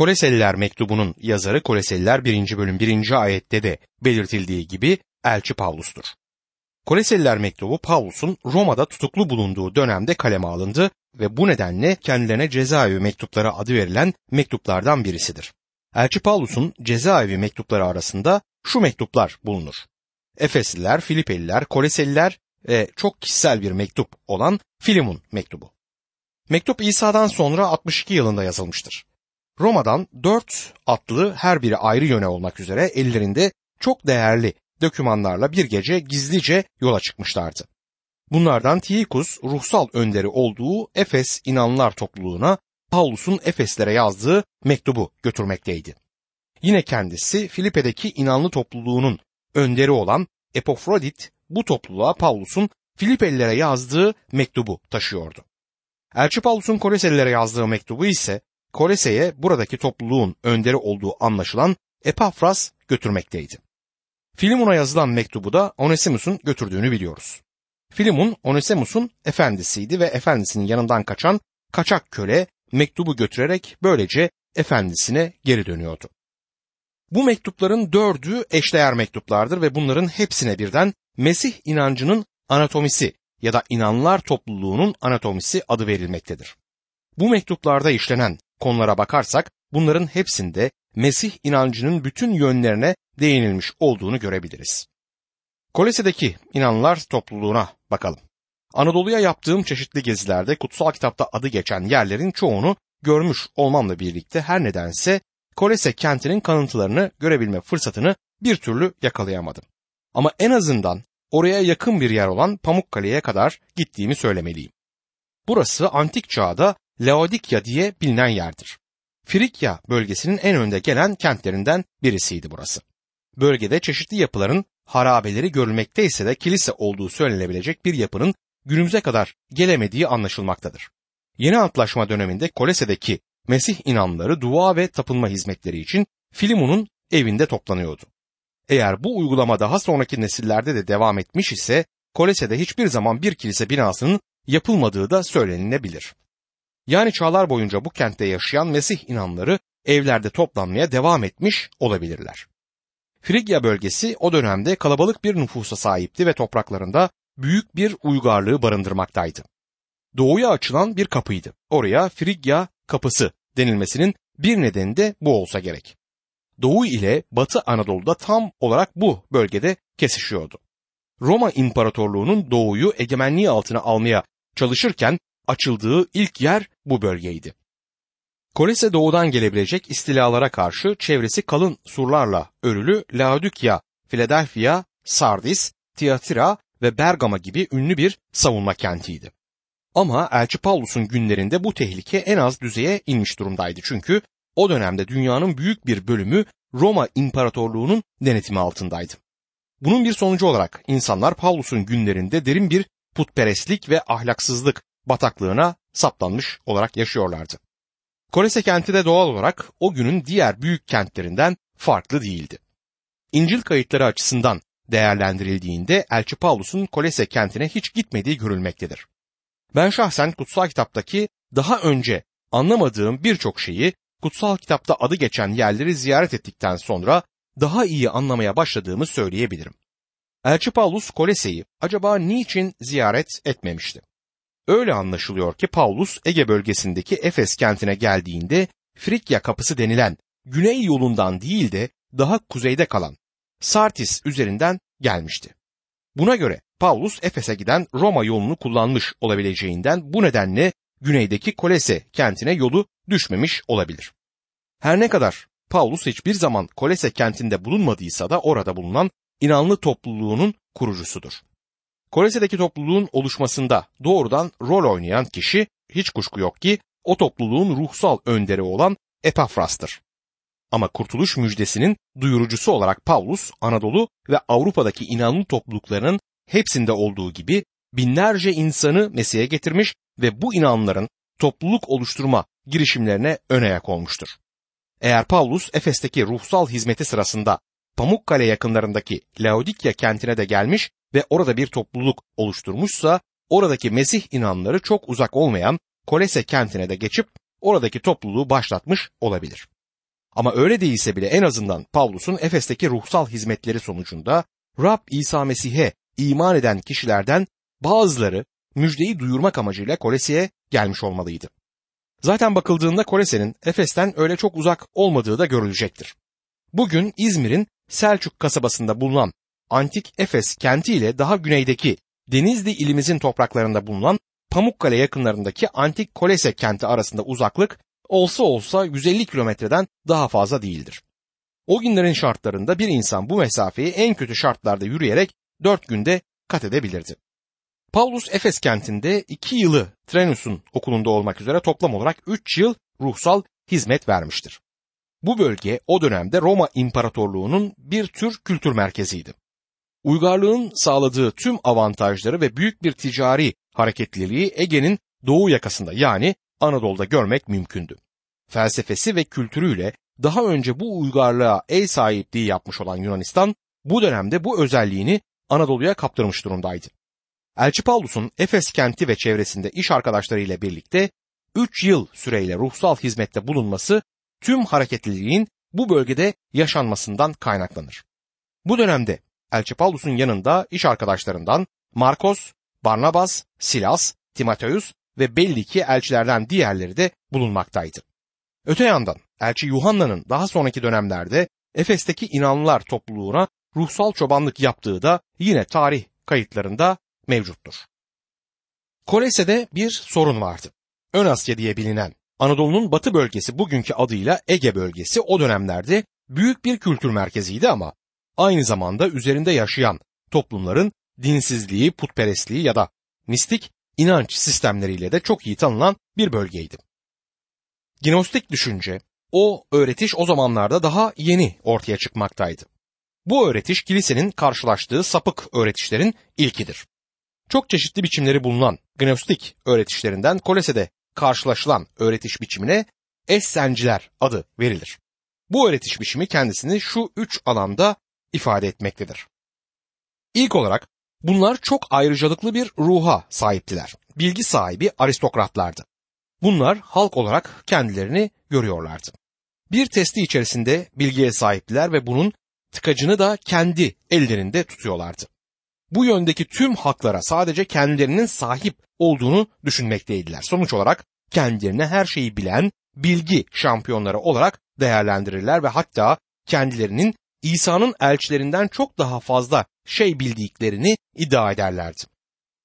Koleseliler mektubunun yazarı Koleseliler 1. bölüm 1. ayette de belirtildiği gibi elçi Pavlus'tur. Koleseliler mektubu Pavlus'un Roma'da tutuklu bulunduğu dönemde kaleme alındı ve bu nedenle kendilerine cezaevi mektupları adı verilen mektuplardan birisidir. Elçi Pavlus'un cezaevi mektupları arasında şu mektuplar bulunur. Efesliler, Filipeliler, Koleseliler ve çok kişisel bir mektup olan Filimon mektubu. Mektup İsa'dan sonra 62 yılında yazılmıştır. Roma'dan dört atlı her biri ayrı yöne olmak üzere ellerinde çok değerli dokümanlarla bir gece gizlice yola çıkmışlardı. Bunlardan Tiikus ruhsal önderi olduğu Efes inanlar topluluğuna Paulus'un Efeslere yazdığı mektubu götürmekteydi. Yine kendisi Filipe'deki inanlı topluluğunun önderi olan Epofrodit bu topluluğa Paulus'un Filipelilere yazdığı mektubu taşıyordu. Elçi Paulus'un Koleselilere yazdığı mektubu ise Kolese'ye buradaki topluluğun önderi olduğu anlaşılan Epafras götürmekteydi. Filimon'a yazılan mektubu da Onesimus'un götürdüğünü biliyoruz. Filimon Onesimus'un efendisiydi ve efendisinin yanından kaçan kaçak köle mektubu götürerek böylece efendisine geri dönüyordu. Bu mektupların dördü eşdeğer mektuplardır ve bunların hepsine birden Mesih inancının anatomisi ya da inanlar topluluğunun anatomisi adı verilmektedir. Bu mektuplarda işlenen konulara bakarsak bunların hepsinde Mesih inancının bütün yönlerine değinilmiş olduğunu görebiliriz. Kolese'deki inanlar topluluğuna bakalım. Anadolu'ya yaptığım çeşitli gezilerde kutsal kitapta adı geçen yerlerin çoğunu görmüş olmamla birlikte her nedense Kolese kentinin kanıtlarını görebilme fırsatını bir türlü yakalayamadım. Ama en azından oraya yakın bir yer olan Pamukkale'ye kadar gittiğimi söylemeliyim. Burası antik çağda Laodikya diye bilinen yerdir. Frikya bölgesinin en önde gelen kentlerinden birisiydi burası. Bölgede çeşitli yapıların harabeleri görülmekteyse de kilise olduğu söylenebilecek bir yapının günümüze kadar gelemediği anlaşılmaktadır. Yeni Antlaşma döneminde Kolese'deki Mesih inanları dua ve tapınma hizmetleri için Filimon'un evinde toplanıyordu. Eğer bu uygulama daha sonraki nesillerde de devam etmiş ise Kolese'de hiçbir zaman bir kilise binasının yapılmadığı da söylenilebilir. Yani çağlar boyunca bu kentte yaşayan Mesih inanları evlerde toplanmaya devam etmiş olabilirler. Frigya bölgesi o dönemde kalabalık bir nüfusa sahipti ve topraklarında büyük bir uygarlığı barındırmaktaydı. Doğuya açılan bir kapıydı. Oraya Frigya kapısı denilmesinin bir nedeni de bu olsa gerek. Doğu ile Batı Anadolu'da tam olarak bu bölgede kesişiyordu. Roma İmparatorluğu'nun doğuyu egemenliği altına almaya çalışırken açıldığı ilk yer bu bölgeydi. Kolese doğudan gelebilecek istilalara karşı çevresi kalın surlarla örülü Laodikya, Philadelphia, Sardis, Tiatira ve Bergama gibi ünlü bir savunma kentiydi. Ama Elçi Paulus'un günlerinde bu tehlike en az düzeye inmiş durumdaydı çünkü o dönemde dünyanın büyük bir bölümü Roma İmparatorluğu'nun denetimi altındaydı. Bunun bir sonucu olarak insanlar Paulus'un günlerinde derin bir putperestlik ve ahlaksızlık bataklığına saplanmış olarak yaşıyorlardı. Kolese kenti de doğal olarak o günün diğer büyük kentlerinden farklı değildi. İncil kayıtları açısından değerlendirildiğinde Elçi Paulus'un Kolese kentine hiç gitmediği görülmektedir. Ben şahsen kutsal kitaptaki daha önce anlamadığım birçok şeyi kutsal kitapta adı geçen yerleri ziyaret ettikten sonra daha iyi anlamaya başladığımı söyleyebilirim. Elçi Paulus Kolese'yi acaba niçin ziyaret etmemişti? Öyle anlaşılıyor ki Paulus Ege bölgesindeki Efes kentine geldiğinde Frikya kapısı denilen güney yolundan değil de daha kuzeyde kalan Sartis üzerinden gelmişti. Buna göre Paulus Efes'e giden Roma yolunu kullanmış olabileceğinden bu nedenle güneydeki Kolese kentine yolu düşmemiş olabilir. Her ne kadar Paulus hiçbir zaman Kolese kentinde bulunmadıysa da orada bulunan inanlı topluluğunun kurucusudur. Kolese'deki topluluğun oluşmasında doğrudan rol oynayan kişi hiç kuşku yok ki o topluluğun ruhsal önderi olan Epafras'tır. Ama kurtuluş müjdesinin duyurucusu olarak Paulus, Anadolu ve Avrupa'daki inanlı topluluklarının hepsinde olduğu gibi binlerce insanı Mesih'e getirmiş ve bu inanların topluluk oluşturma girişimlerine ön ayak olmuştur. Eğer Paulus Efes'teki ruhsal hizmeti sırasında Pamukkale yakınlarındaki Laodikya kentine de gelmiş ve orada bir topluluk oluşturmuşsa oradaki Mesih inanları çok uzak olmayan Kolese kentine de geçip oradaki topluluğu başlatmış olabilir. Ama öyle değilse bile en azından Pavlus'un Efes'teki ruhsal hizmetleri sonucunda Rab İsa Mesih'e iman eden kişilerden bazıları müjdeyi duyurmak amacıyla Kolese'ye gelmiş olmalıydı. Zaten bakıldığında Kolese'nin Efes'ten öyle çok uzak olmadığı da görülecektir. Bugün İzmir'in Selçuk kasabasında bulunan antik Efes kenti ile daha güneydeki Denizli ilimizin topraklarında bulunan Pamukkale yakınlarındaki antik Kolese kenti arasında uzaklık olsa olsa 150 kilometreden daha fazla değildir. O günlerin şartlarında bir insan bu mesafeyi en kötü şartlarda yürüyerek 4 günde kat edebilirdi. Paulus Efes kentinde 2 yılı Trenus'un okulunda olmak üzere toplam olarak 3 yıl ruhsal hizmet vermiştir. Bu bölge o dönemde Roma İmparatorluğu'nun bir tür kültür merkeziydi. Uygarlığın sağladığı tüm avantajları ve büyük bir ticari hareketliliği Ege'nin doğu yakasında yani Anadolu'da görmek mümkündü. Felsefesi ve kültürüyle daha önce bu uygarlığa el sahipliği yapmış olan Yunanistan bu dönemde bu özelliğini Anadolu'ya kaptırmış durumdaydı. Elçi Paulus'un Efes kenti ve çevresinde iş arkadaşlarıyla birlikte 3 yıl süreyle ruhsal hizmette bulunması tüm hareketliliğin bu bölgede yaşanmasından kaynaklanır. Bu dönemde Elçi Paulus'un yanında iş arkadaşlarından Markos, Barnabas, Silas, Timoteus ve belli ki elçilerden diğerleri de bulunmaktaydı. Öte yandan elçi Yuhanna'nın daha sonraki dönemlerde Efes'teki inanlılar topluluğuna ruhsal çobanlık yaptığı da yine tarih kayıtlarında mevcuttur. Kolese'de bir sorun vardı. Ön Asya diye bilinen Anadolu'nun batı bölgesi bugünkü adıyla Ege bölgesi o dönemlerde büyük bir kültür merkeziydi ama aynı zamanda üzerinde yaşayan toplumların dinsizliği, putperestliği ya da mistik inanç sistemleriyle de çok iyi tanınan bir bölgeydi. Gnostik düşünce, o öğretiş o zamanlarda daha yeni ortaya çıkmaktaydı. Bu öğretiş kilisenin karşılaştığı sapık öğretişlerin ilkidir. Çok çeşitli biçimleri bulunan Gnostik öğretişlerinden Kolese'de karşılaşılan öğretiş biçimine Essenciler adı verilir. Bu öğretiş biçimi kendisini şu üç alanda ifade etmektedir. İlk olarak bunlar çok ayrıcalıklı bir ruha sahiptiler. Bilgi sahibi aristokratlardı. Bunlar halk olarak kendilerini görüyorlardı. Bir testi içerisinde bilgiye sahiptiler ve bunun tıkacını da kendi ellerinde tutuyorlardı. Bu yöndeki tüm haklara sadece kendilerinin sahip olduğunu düşünmekteydiler. Sonuç olarak kendilerine her şeyi bilen bilgi şampiyonları olarak değerlendirirler ve hatta kendilerinin İsa'nın elçilerinden çok daha fazla şey bildiklerini iddia ederlerdi.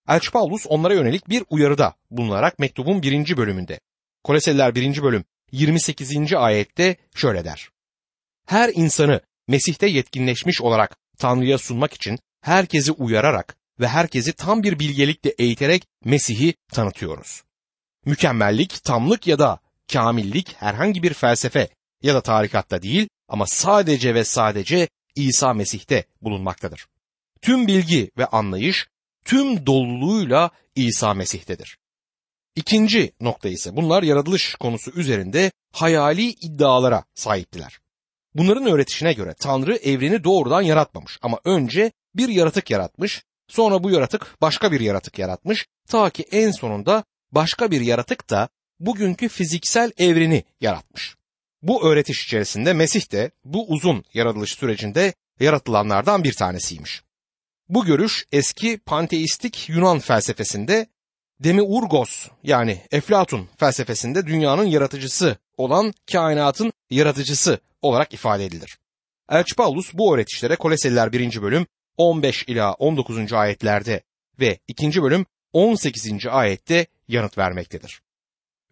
Elçi Paulus onlara yönelik bir uyarıda bulunarak mektubun birinci bölümünde. Koleseliler birinci bölüm 28. ayette şöyle der. Her insanı Mesih'te yetkinleşmiş olarak Tanrı'ya sunmak için herkesi uyararak ve herkesi tam bir bilgelikle eğiterek Mesih'i tanıtıyoruz. Mükemmellik, tamlık ya da kamillik herhangi bir felsefe ya da tarikatta değil ama sadece ve sadece İsa Mesih'te bulunmaktadır. Tüm bilgi ve anlayış tüm doluluğuyla İsa Mesih'tedir. İkinci nokta ise bunlar yaratılış konusu üzerinde hayali iddialara sahiptiler. Bunların öğretişine göre Tanrı evreni doğrudan yaratmamış ama önce bir yaratık yaratmış, sonra bu yaratık başka bir yaratık yaratmış, ta ki en sonunda başka bir yaratık da bugünkü fiziksel evreni yaratmış. Bu öğretiş içerisinde Mesih de bu uzun yaratılış sürecinde yaratılanlardan bir tanesiymiş. Bu görüş eski panteistik Yunan felsefesinde Demiurgos yani Eflatun felsefesinde dünyanın yaratıcısı olan kainatın yaratıcısı olarak ifade edilir. Elçi Paulus bu öğretişlere Koleseliler 1. bölüm 15 ila 19. ayetlerde ve 2. bölüm 18. ayette yanıt vermektedir.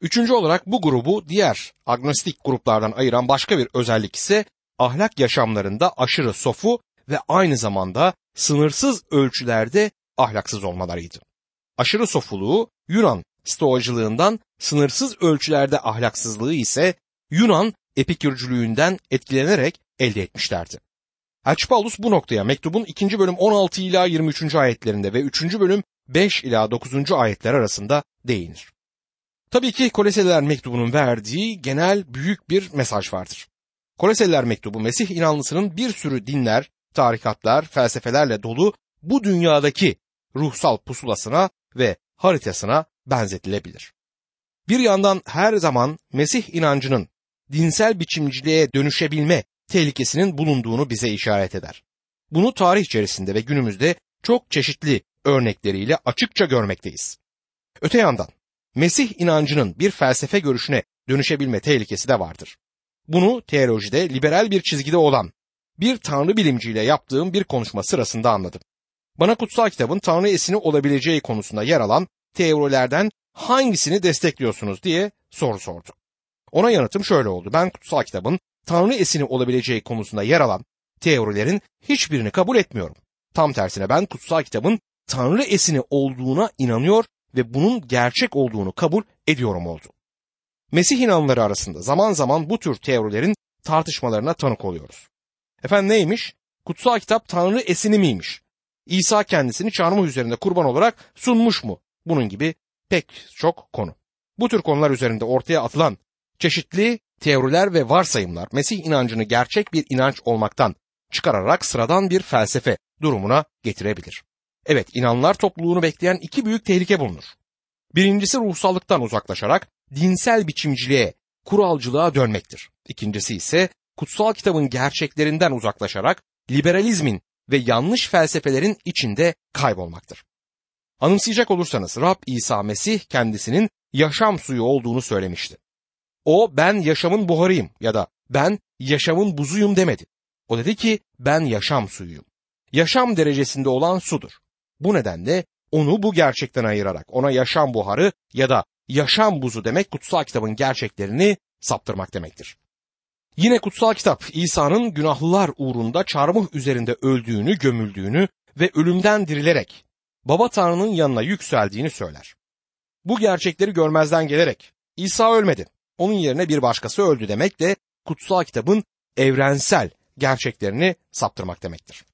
Üçüncü olarak bu grubu diğer agnostik gruplardan ayıran başka bir özellik ise ahlak yaşamlarında aşırı sofu ve aynı zamanda sınırsız ölçülerde ahlaksız olmalarıydı. Aşırı sofuluğu Yunan stoacılığından, sınırsız ölçülerde ahlaksızlığı ise Yunan epikürcülüğünden etkilenerek elde etmişlerdi. Elçi Paulus bu noktaya mektubun 2. bölüm 16 ila 23. ayetlerinde ve 3. bölüm 5 ila 9. ayetler arasında değinir. Tabii ki Koleseliler mektubunun verdiği genel büyük bir mesaj vardır. Koleseliler mektubu Mesih inanlısının bir sürü dinler, tarikatlar, felsefelerle dolu bu dünyadaki ruhsal pusulasına ve haritasına benzetilebilir. Bir yandan her zaman Mesih inancının dinsel biçimciliğe dönüşebilme tehlikesinin bulunduğunu bize işaret eder. Bunu tarih içerisinde ve günümüzde çok çeşitli örnekleriyle açıkça görmekteyiz. Öte yandan Mesih inancının bir felsefe görüşüne dönüşebilme tehlikesi de vardır. Bunu teolojide liberal bir çizgide olan bir tanrı bilimciyle yaptığım bir konuşma sırasında anladım. Bana kutsal kitabın tanrı esini olabileceği konusunda yer alan teorilerden hangisini destekliyorsunuz diye soru sordu. Ona yanıtım şöyle oldu. Ben kutsal kitabın tanrı esini olabileceği konusunda yer alan teorilerin hiçbirini kabul etmiyorum. Tam tersine ben kutsal kitabın tanrı esini olduğuna inanıyor ve bunun gerçek olduğunu kabul ediyorum oldu. Mesih inanları arasında zaman zaman bu tür teorilerin tartışmalarına tanık oluyoruz. Efendim neymiş? Kutsal kitap Tanrı esini miymiş? İsa kendisini çarmıh üzerinde kurban olarak sunmuş mu? Bunun gibi pek çok konu. Bu tür konular üzerinde ortaya atılan çeşitli teoriler ve varsayımlar Mesih inancını gerçek bir inanç olmaktan çıkararak sıradan bir felsefe durumuna getirebilir. Evet inanlar topluluğunu bekleyen iki büyük tehlike bulunur. Birincisi ruhsallıktan uzaklaşarak dinsel biçimciliğe, kuralcılığa dönmektir. İkincisi ise kutsal kitabın gerçeklerinden uzaklaşarak liberalizmin ve yanlış felsefelerin içinde kaybolmaktır. Anımsayacak olursanız Rab İsa Mesih kendisinin yaşam suyu olduğunu söylemişti. O ben yaşamın buharıyım ya da ben yaşamın buzuyum demedi. O dedi ki ben yaşam suyuyum. Yaşam derecesinde olan sudur. Bu nedenle onu bu gerçekten ayırarak ona yaşam buharı ya da yaşam buzu demek kutsal kitabın gerçeklerini saptırmak demektir. Yine kutsal kitap İsa'nın günahlılar uğrunda çarmıh üzerinde öldüğünü, gömüldüğünü ve ölümden dirilerek Baba Tanrı'nın yanına yükseldiğini söyler. Bu gerçekleri görmezden gelerek İsa ölmedi. Onun yerine bir başkası öldü demek de kutsal kitabın evrensel gerçeklerini saptırmak demektir.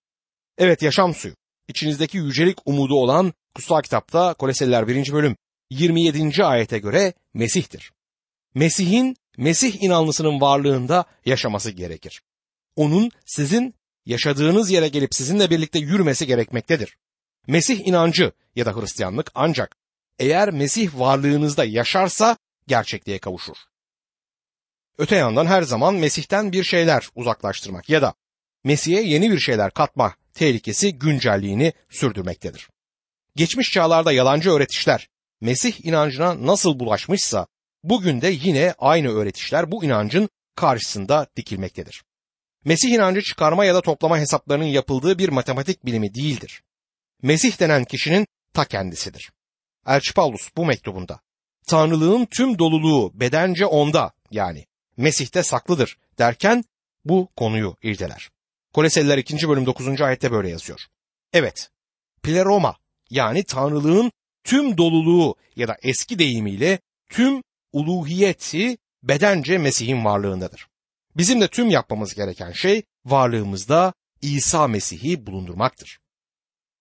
Evet yaşam suyu. İçinizdeki yücelik umudu olan kutsal kitapta Koleseliler 1. bölüm 27. ayete göre Mesih'tir. Mesih'in Mesih inanlısının varlığında yaşaması gerekir. Onun sizin yaşadığınız yere gelip sizinle birlikte yürümesi gerekmektedir. Mesih inancı ya da Hristiyanlık ancak eğer Mesih varlığınızda yaşarsa gerçekliğe kavuşur. Öte yandan her zaman Mesih'ten bir şeyler uzaklaştırmak ya da Mesih'e yeni bir şeyler katma tehlikesi güncelliğini sürdürmektedir. Geçmiş çağlarda yalancı öğretişler Mesih inancına nasıl bulaşmışsa bugün de yine aynı öğretişler bu inancın karşısında dikilmektedir. Mesih inancı çıkarma ya da toplama hesaplarının yapıldığı bir matematik bilimi değildir. Mesih denen kişinin ta kendisidir. Elçi Paulus bu mektubunda Tanrılığın tüm doluluğu bedence onda yani Mesih'te saklıdır derken bu konuyu irdeler. Koleseliler 2. bölüm 9. ayette böyle yazıyor. Evet, pleroma yani Tanrılığın tüm doluluğu ya da eski deyimiyle tüm uluhiyeti bedence Mesih'in varlığındadır. Bizim de tüm yapmamız gereken şey varlığımızda İsa Mesih'i bulundurmaktır.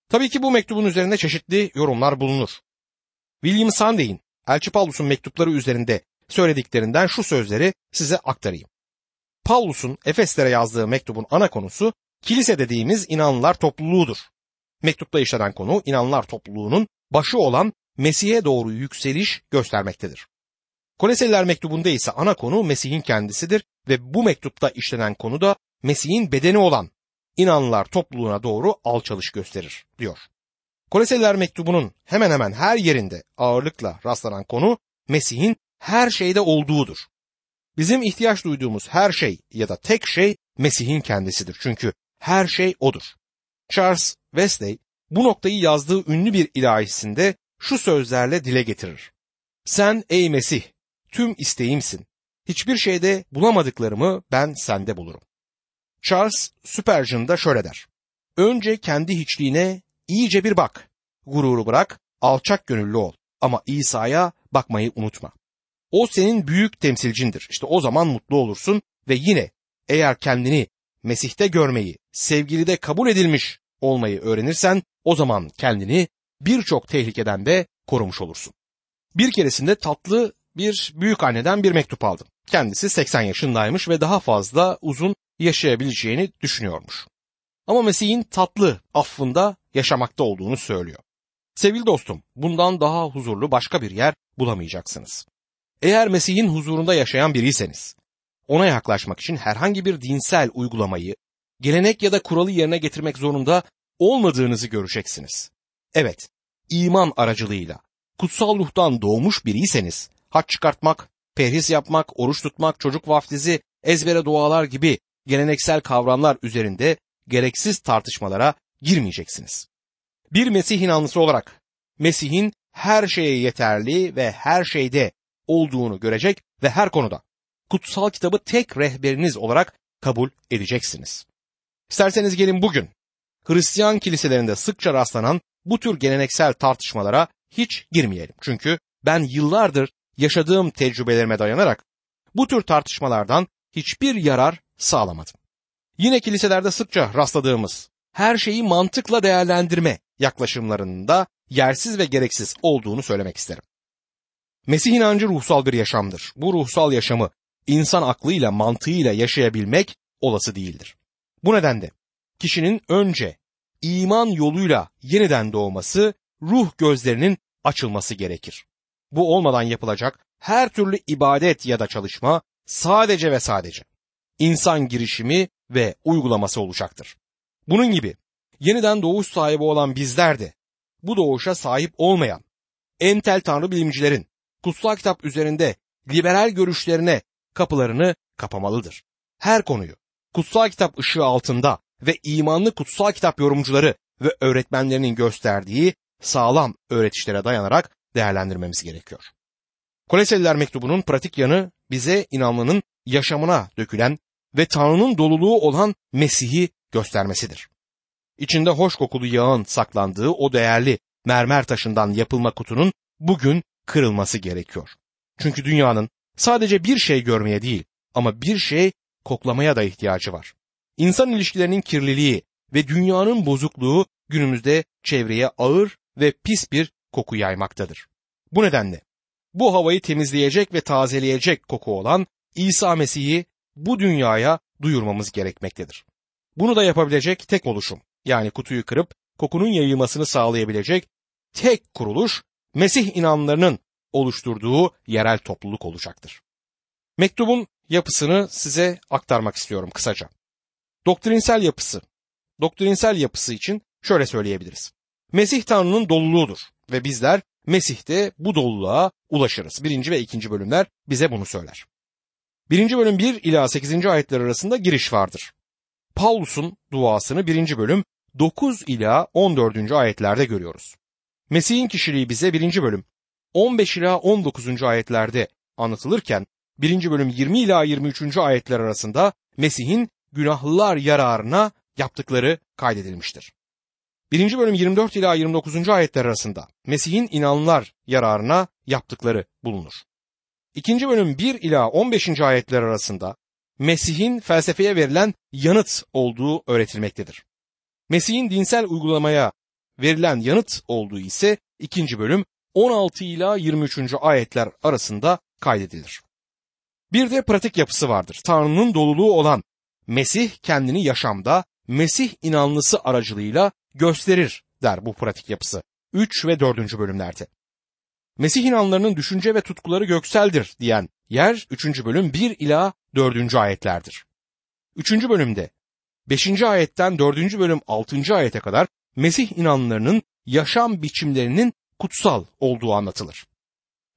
Tabii ki bu mektubun üzerinde çeşitli yorumlar bulunur. William Sandey'in Elçi Paulus'un mektupları üzerinde söylediklerinden şu sözleri size aktarayım. Paulus'un Efeslere yazdığı mektubun ana konusu kilise dediğimiz inanlılar topluluğudur. Mektupta işlenen konu inanlılar topluluğunun başı olan Mesih'e doğru yükseliş göstermektedir. Koleseliler mektubunda ise ana konu Mesih'in kendisidir ve bu mektupta işlenen konu da Mesih'in bedeni olan inanlılar topluluğuna doğru alçalış gösterir diyor. Koleseliler mektubunun hemen hemen her yerinde ağırlıkla rastlanan konu Mesih'in her şeyde olduğudur. Bizim ihtiyaç duyduğumuz her şey ya da tek şey Mesih'in kendisidir. Çünkü her şey odur. Charles Wesley bu noktayı yazdığı ünlü bir ilahisinde şu sözlerle dile getirir. Sen ey Mesih tüm isteğimsin. Hiçbir şeyde bulamadıklarımı ben sende bulurum. Charles Spurgeon da şöyle der. Önce kendi hiçliğine iyice bir bak. Gururu bırak, alçak gönüllü ol. Ama İsa'ya bakmayı unutma. O senin büyük temsilcindir. İşte o zaman mutlu olursun ve yine eğer kendini Mesih'te görmeyi, sevgilide kabul edilmiş olmayı öğrenirsen o zaman kendini birçok tehlikeden de korumuş olursun. Bir keresinde tatlı bir büyük anneden bir mektup aldım. Kendisi 80 yaşındaymış ve daha fazla uzun yaşayabileceğini düşünüyormuş. Ama Mesih'in tatlı affında yaşamakta olduğunu söylüyor. Sevgili dostum, bundan daha huzurlu başka bir yer bulamayacaksınız. Eğer Mesih'in huzurunda yaşayan biriyseniz, ona yaklaşmak için herhangi bir dinsel uygulamayı, gelenek ya da kuralı yerine getirmek zorunda olmadığınızı göreceksiniz. Evet, iman aracılığıyla kutsal ruhtan doğmuş biriyseniz, haç çıkartmak, perhis yapmak, oruç tutmak, çocuk vaftizi, ezbere dualar gibi geleneksel kavramlar üzerinde gereksiz tartışmalara girmeyeceksiniz. Bir Mesih inanlısı olarak Mesih'in her şeye yeterli ve her şeyde olduğunu görecek ve her konuda kutsal kitabı tek rehberiniz olarak kabul edeceksiniz. İsterseniz gelin bugün Hristiyan kiliselerinde sıkça rastlanan bu tür geleneksel tartışmalara hiç girmeyelim. Çünkü ben yıllardır yaşadığım tecrübelerime dayanarak bu tür tartışmalardan hiçbir yarar sağlamadım. Yine kiliselerde sıkça rastladığımız her şeyi mantıkla değerlendirme yaklaşımlarının da yersiz ve gereksiz olduğunu söylemek isterim. Mesih inancı ruhsal bir yaşamdır. Bu ruhsal yaşamı insan aklıyla mantığıyla yaşayabilmek olası değildir. Bu nedenle kişinin önce iman yoluyla yeniden doğması, ruh gözlerinin açılması gerekir. Bu olmadan yapılacak her türlü ibadet ya da çalışma sadece ve sadece insan girişimi ve uygulaması olacaktır. Bunun gibi yeniden doğuş sahibi olan bizler de bu doğuşa sahip olmayan entel tanrı bilimcilerin kutsal kitap üzerinde liberal görüşlerine kapılarını kapamalıdır. Her konuyu kutsal kitap ışığı altında ve imanlı kutsal kitap yorumcuları ve öğretmenlerinin gösterdiği sağlam öğretişlere dayanarak değerlendirmemiz gerekiyor. Koleseliler mektubunun pratik yanı bize inanlının yaşamına dökülen ve Tanrı'nın doluluğu olan Mesih'i göstermesidir. İçinde hoş kokulu yağın saklandığı o değerli mermer taşından yapılma kutunun bugün kırılması gerekiyor. Çünkü dünyanın sadece bir şey görmeye değil ama bir şey koklamaya da ihtiyacı var. İnsan ilişkilerinin kirliliği ve dünyanın bozukluğu günümüzde çevreye ağır ve pis bir koku yaymaktadır. Bu nedenle bu havayı temizleyecek ve tazeleyecek koku olan İsa Mesih'i bu dünyaya duyurmamız gerekmektedir. Bunu da yapabilecek tek oluşum yani kutuyu kırıp kokunun yayılmasını sağlayabilecek tek kuruluş Mesih inanlarının oluşturduğu yerel topluluk olacaktır. Mektubun yapısını size aktarmak istiyorum kısaca. Doktrinsel yapısı. Doktrinsel yapısı için şöyle söyleyebiliriz. Mesih Tanrı'nın doluluğudur ve bizler Mesih'te bu doluluğa ulaşırız. Birinci ve ikinci bölümler bize bunu söyler. Birinci bölüm 1 ila 8. ayetler arasında giriş vardır. Paulus'un duasını birinci bölüm 9 ila 14. ayetlerde görüyoruz. Mesih'in kişiliği bize birinci bölüm 15 ila 19. ayetlerde anlatılırken birinci bölüm 20 ila 23. ayetler arasında Mesih'in günahlılar yararına yaptıkları kaydedilmiştir. Birinci bölüm 24 ila 29. ayetler arasında Mesih'in inanlar yararına yaptıkları bulunur. İkinci bölüm 1 ila 15. ayetler arasında Mesih'in felsefeye verilen yanıt olduğu öğretilmektedir. Mesih'in dinsel uygulamaya verilen yanıt olduğu ise ikinci bölüm 16 ila 23. ayetler arasında kaydedilir. Bir de pratik yapısı vardır. Tanrı'nın doluluğu olan Mesih kendini yaşamda Mesih inanlısı aracılığıyla gösterir der bu pratik yapısı. 3 ve 4. bölümlerde. Mesih inanlarının düşünce ve tutkuları gökseldir diyen yer 3. bölüm 1 ila 4. ayetlerdir. 3. bölümde 5. ayetten 4. bölüm 6. ayete kadar Mesih inanlarının yaşam biçimlerinin kutsal olduğu anlatılır.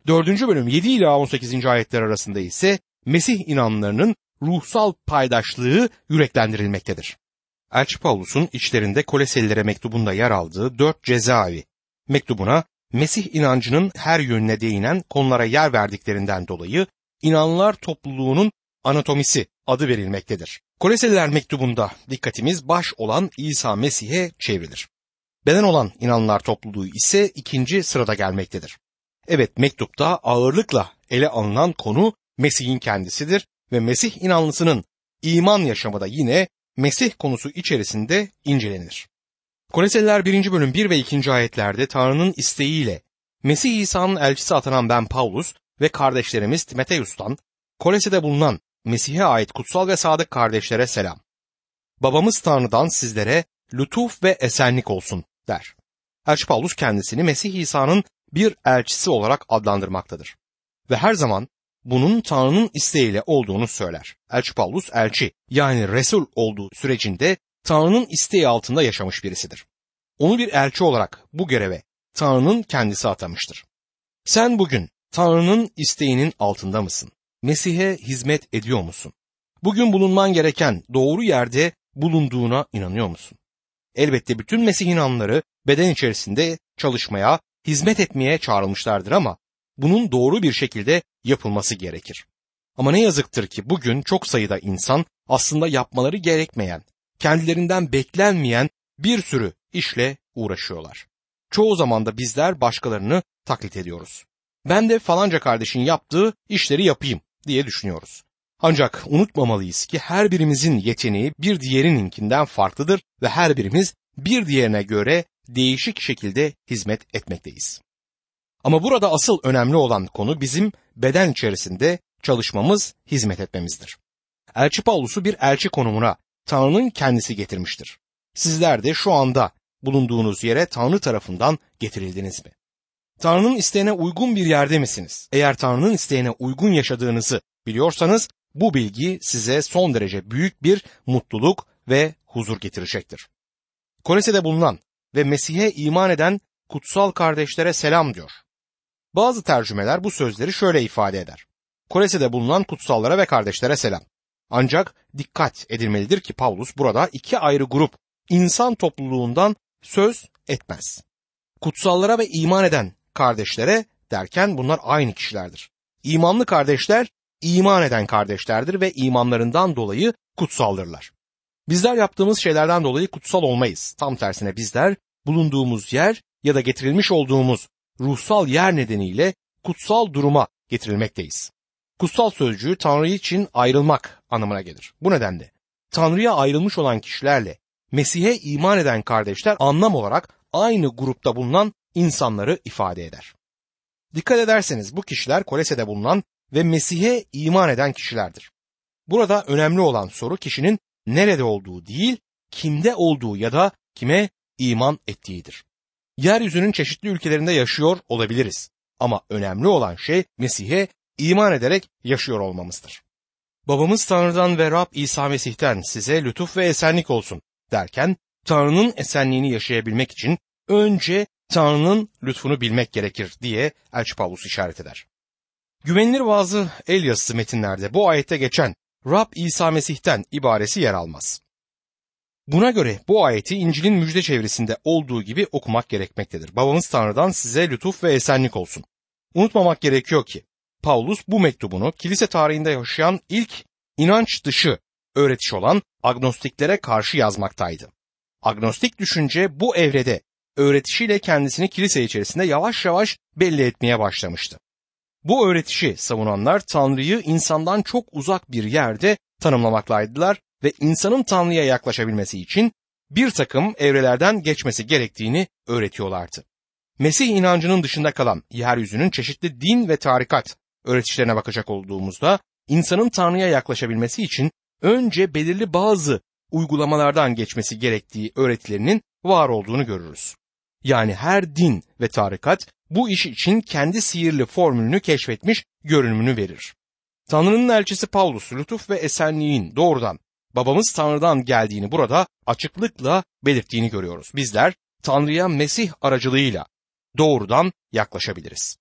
4. bölüm 7 ila 18. ayetler arasında ise Mesih inanlarının ruhsal paydaşlığı yüreklendirilmektedir. Elçi Paulus'un içlerinde Koleselilere mektubunda yer aldığı dört cezaevi mektubuna Mesih inancının her yönüne değinen konulara yer verdiklerinden dolayı inanlar topluluğunun anatomisi adı verilmektedir. Koleseliler mektubunda dikkatimiz baş olan İsa Mesih'e çevrilir. Beden olan inanlar topluluğu ise ikinci sırada gelmektedir. Evet mektupta ağırlıkla ele alınan konu Mesih'in kendisidir ve Mesih inanlısının iman yaşamı da yine Mesih konusu içerisinde incelenir. Koleseliler 1. bölüm 1 ve 2. ayetlerde Tanrı'nın isteğiyle Mesih İsa'nın elçisi atanan ben Paulus ve kardeşlerimiz Timoteus'tan Kolese'de bulunan Mesih'e ait kutsal ve sadık kardeşlere selam. Babamız Tanrı'dan sizlere lütuf ve esenlik olsun der. Elçi Paulus kendisini Mesih İsa'nın bir elçisi olarak adlandırmaktadır. Ve her zaman bunun Tanrı'nın isteğiyle olduğunu söyler. Elçi Paulus elçi yani Resul olduğu sürecinde Tanrı'nın isteği altında yaşamış birisidir. Onu bir elçi olarak bu göreve Tanrı'nın kendisi atamıştır. Sen bugün Tanrı'nın isteğinin altında mısın? Mesih'e hizmet ediyor musun? Bugün bulunman gereken doğru yerde bulunduğuna inanıyor musun? Elbette bütün Mesih inanları beden içerisinde çalışmaya, hizmet etmeye çağrılmışlardır ama bunun doğru bir şekilde yapılması gerekir. Ama ne yazıktır ki bugün çok sayıda insan aslında yapmaları gerekmeyen, kendilerinden beklenmeyen bir sürü işle uğraşıyorlar. Çoğu zaman da bizler başkalarını taklit ediyoruz. Ben de falanca kardeşin yaptığı işleri yapayım diye düşünüyoruz. Ancak unutmamalıyız ki her birimizin yeteneği bir diğerininkinden farklıdır ve her birimiz bir diğerine göre değişik şekilde hizmet etmekteyiz. Ama burada asıl önemli olan konu bizim beden içerisinde çalışmamız, hizmet etmemizdir. Elçi Paulus'u bir elçi konumuna Tanrı'nın kendisi getirmiştir. Sizler de şu anda bulunduğunuz yere Tanrı tarafından getirildiniz mi? Tanrı'nın isteğine uygun bir yerde misiniz? Eğer Tanrı'nın isteğine uygun yaşadığınızı biliyorsanız bu bilgi size son derece büyük bir mutluluk ve huzur getirecektir. Kolese'de bulunan ve Mesih'e iman eden kutsal kardeşlere selam diyor. Bazı tercümeler bu sözleri şöyle ifade eder. Kolese'de bulunan kutsallara ve kardeşlere selam. Ancak dikkat edilmelidir ki Paulus burada iki ayrı grup insan topluluğundan söz etmez. Kutsallara ve iman eden kardeşlere derken bunlar aynı kişilerdir. İmanlı kardeşler iman eden kardeşlerdir ve imanlarından dolayı kutsaldırlar. Bizler yaptığımız şeylerden dolayı kutsal olmayız. Tam tersine bizler bulunduğumuz yer ya da getirilmiş olduğumuz ruhsal yer nedeniyle kutsal duruma getirilmekteyiz. Kutsal sözcüğü Tanrı için ayrılmak anlamına gelir. Bu nedenle Tanrı'ya ayrılmış olan kişilerle Mesih'e iman eden kardeşler anlam olarak aynı grupta bulunan insanları ifade eder. Dikkat ederseniz bu kişiler Kolese'de bulunan ve Mesih'e iman eden kişilerdir. Burada önemli olan soru kişinin nerede olduğu değil, kimde olduğu ya da kime iman ettiğidir. Yeryüzünün çeşitli ülkelerinde yaşıyor olabiliriz ama önemli olan şey Mesih'e iman ederek yaşıyor olmamızdır. Babamız Tanrı'dan ve Rab İsa Mesih'ten size lütuf ve esenlik olsun derken Tanrı'nın esenliğini yaşayabilmek için önce Tanrı'nın lütfunu bilmek gerekir diye Elçi Pavlus işaret eder. Güvenilir bazı el yazısı metinlerde bu ayette geçen Rab İsa Mesih'ten ibaresi yer almaz. Buna göre bu ayeti İncil'in müjde çevresinde olduğu gibi okumak gerekmektedir. Babamız Tanrı'dan size lütuf ve esenlik olsun. Unutmamak gerekiyor ki Paulus bu mektubunu kilise tarihinde yaşayan ilk inanç dışı öğretiş olan agnostiklere karşı yazmaktaydı. Agnostik düşünce bu evrede öğretişiyle kendisini kilise içerisinde yavaş yavaş belli etmeye başlamıştı. Bu öğretişi savunanlar Tanrı'yı insandan çok uzak bir yerde tanımlamaktaydılar ve insanın Tanrı'ya yaklaşabilmesi için bir takım evrelerden geçmesi gerektiğini öğretiyorlardı. Mesih inancının dışında kalan yeryüzünün çeşitli din ve tarikat öğretişlerine bakacak olduğumuzda insanın Tanrı'ya yaklaşabilmesi için önce belirli bazı uygulamalardan geçmesi gerektiği öğretilerinin var olduğunu görürüz. Yani her din ve tarikat bu iş için kendi sihirli formülünü keşfetmiş görünümünü verir. Tanrı'nın elçisi Paulus lütuf ve esenliğin doğrudan babamız Tanrı'dan geldiğini burada açıklıkla belirttiğini görüyoruz. Bizler Tanrı'ya Mesih aracılığıyla doğrudan yaklaşabiliriz.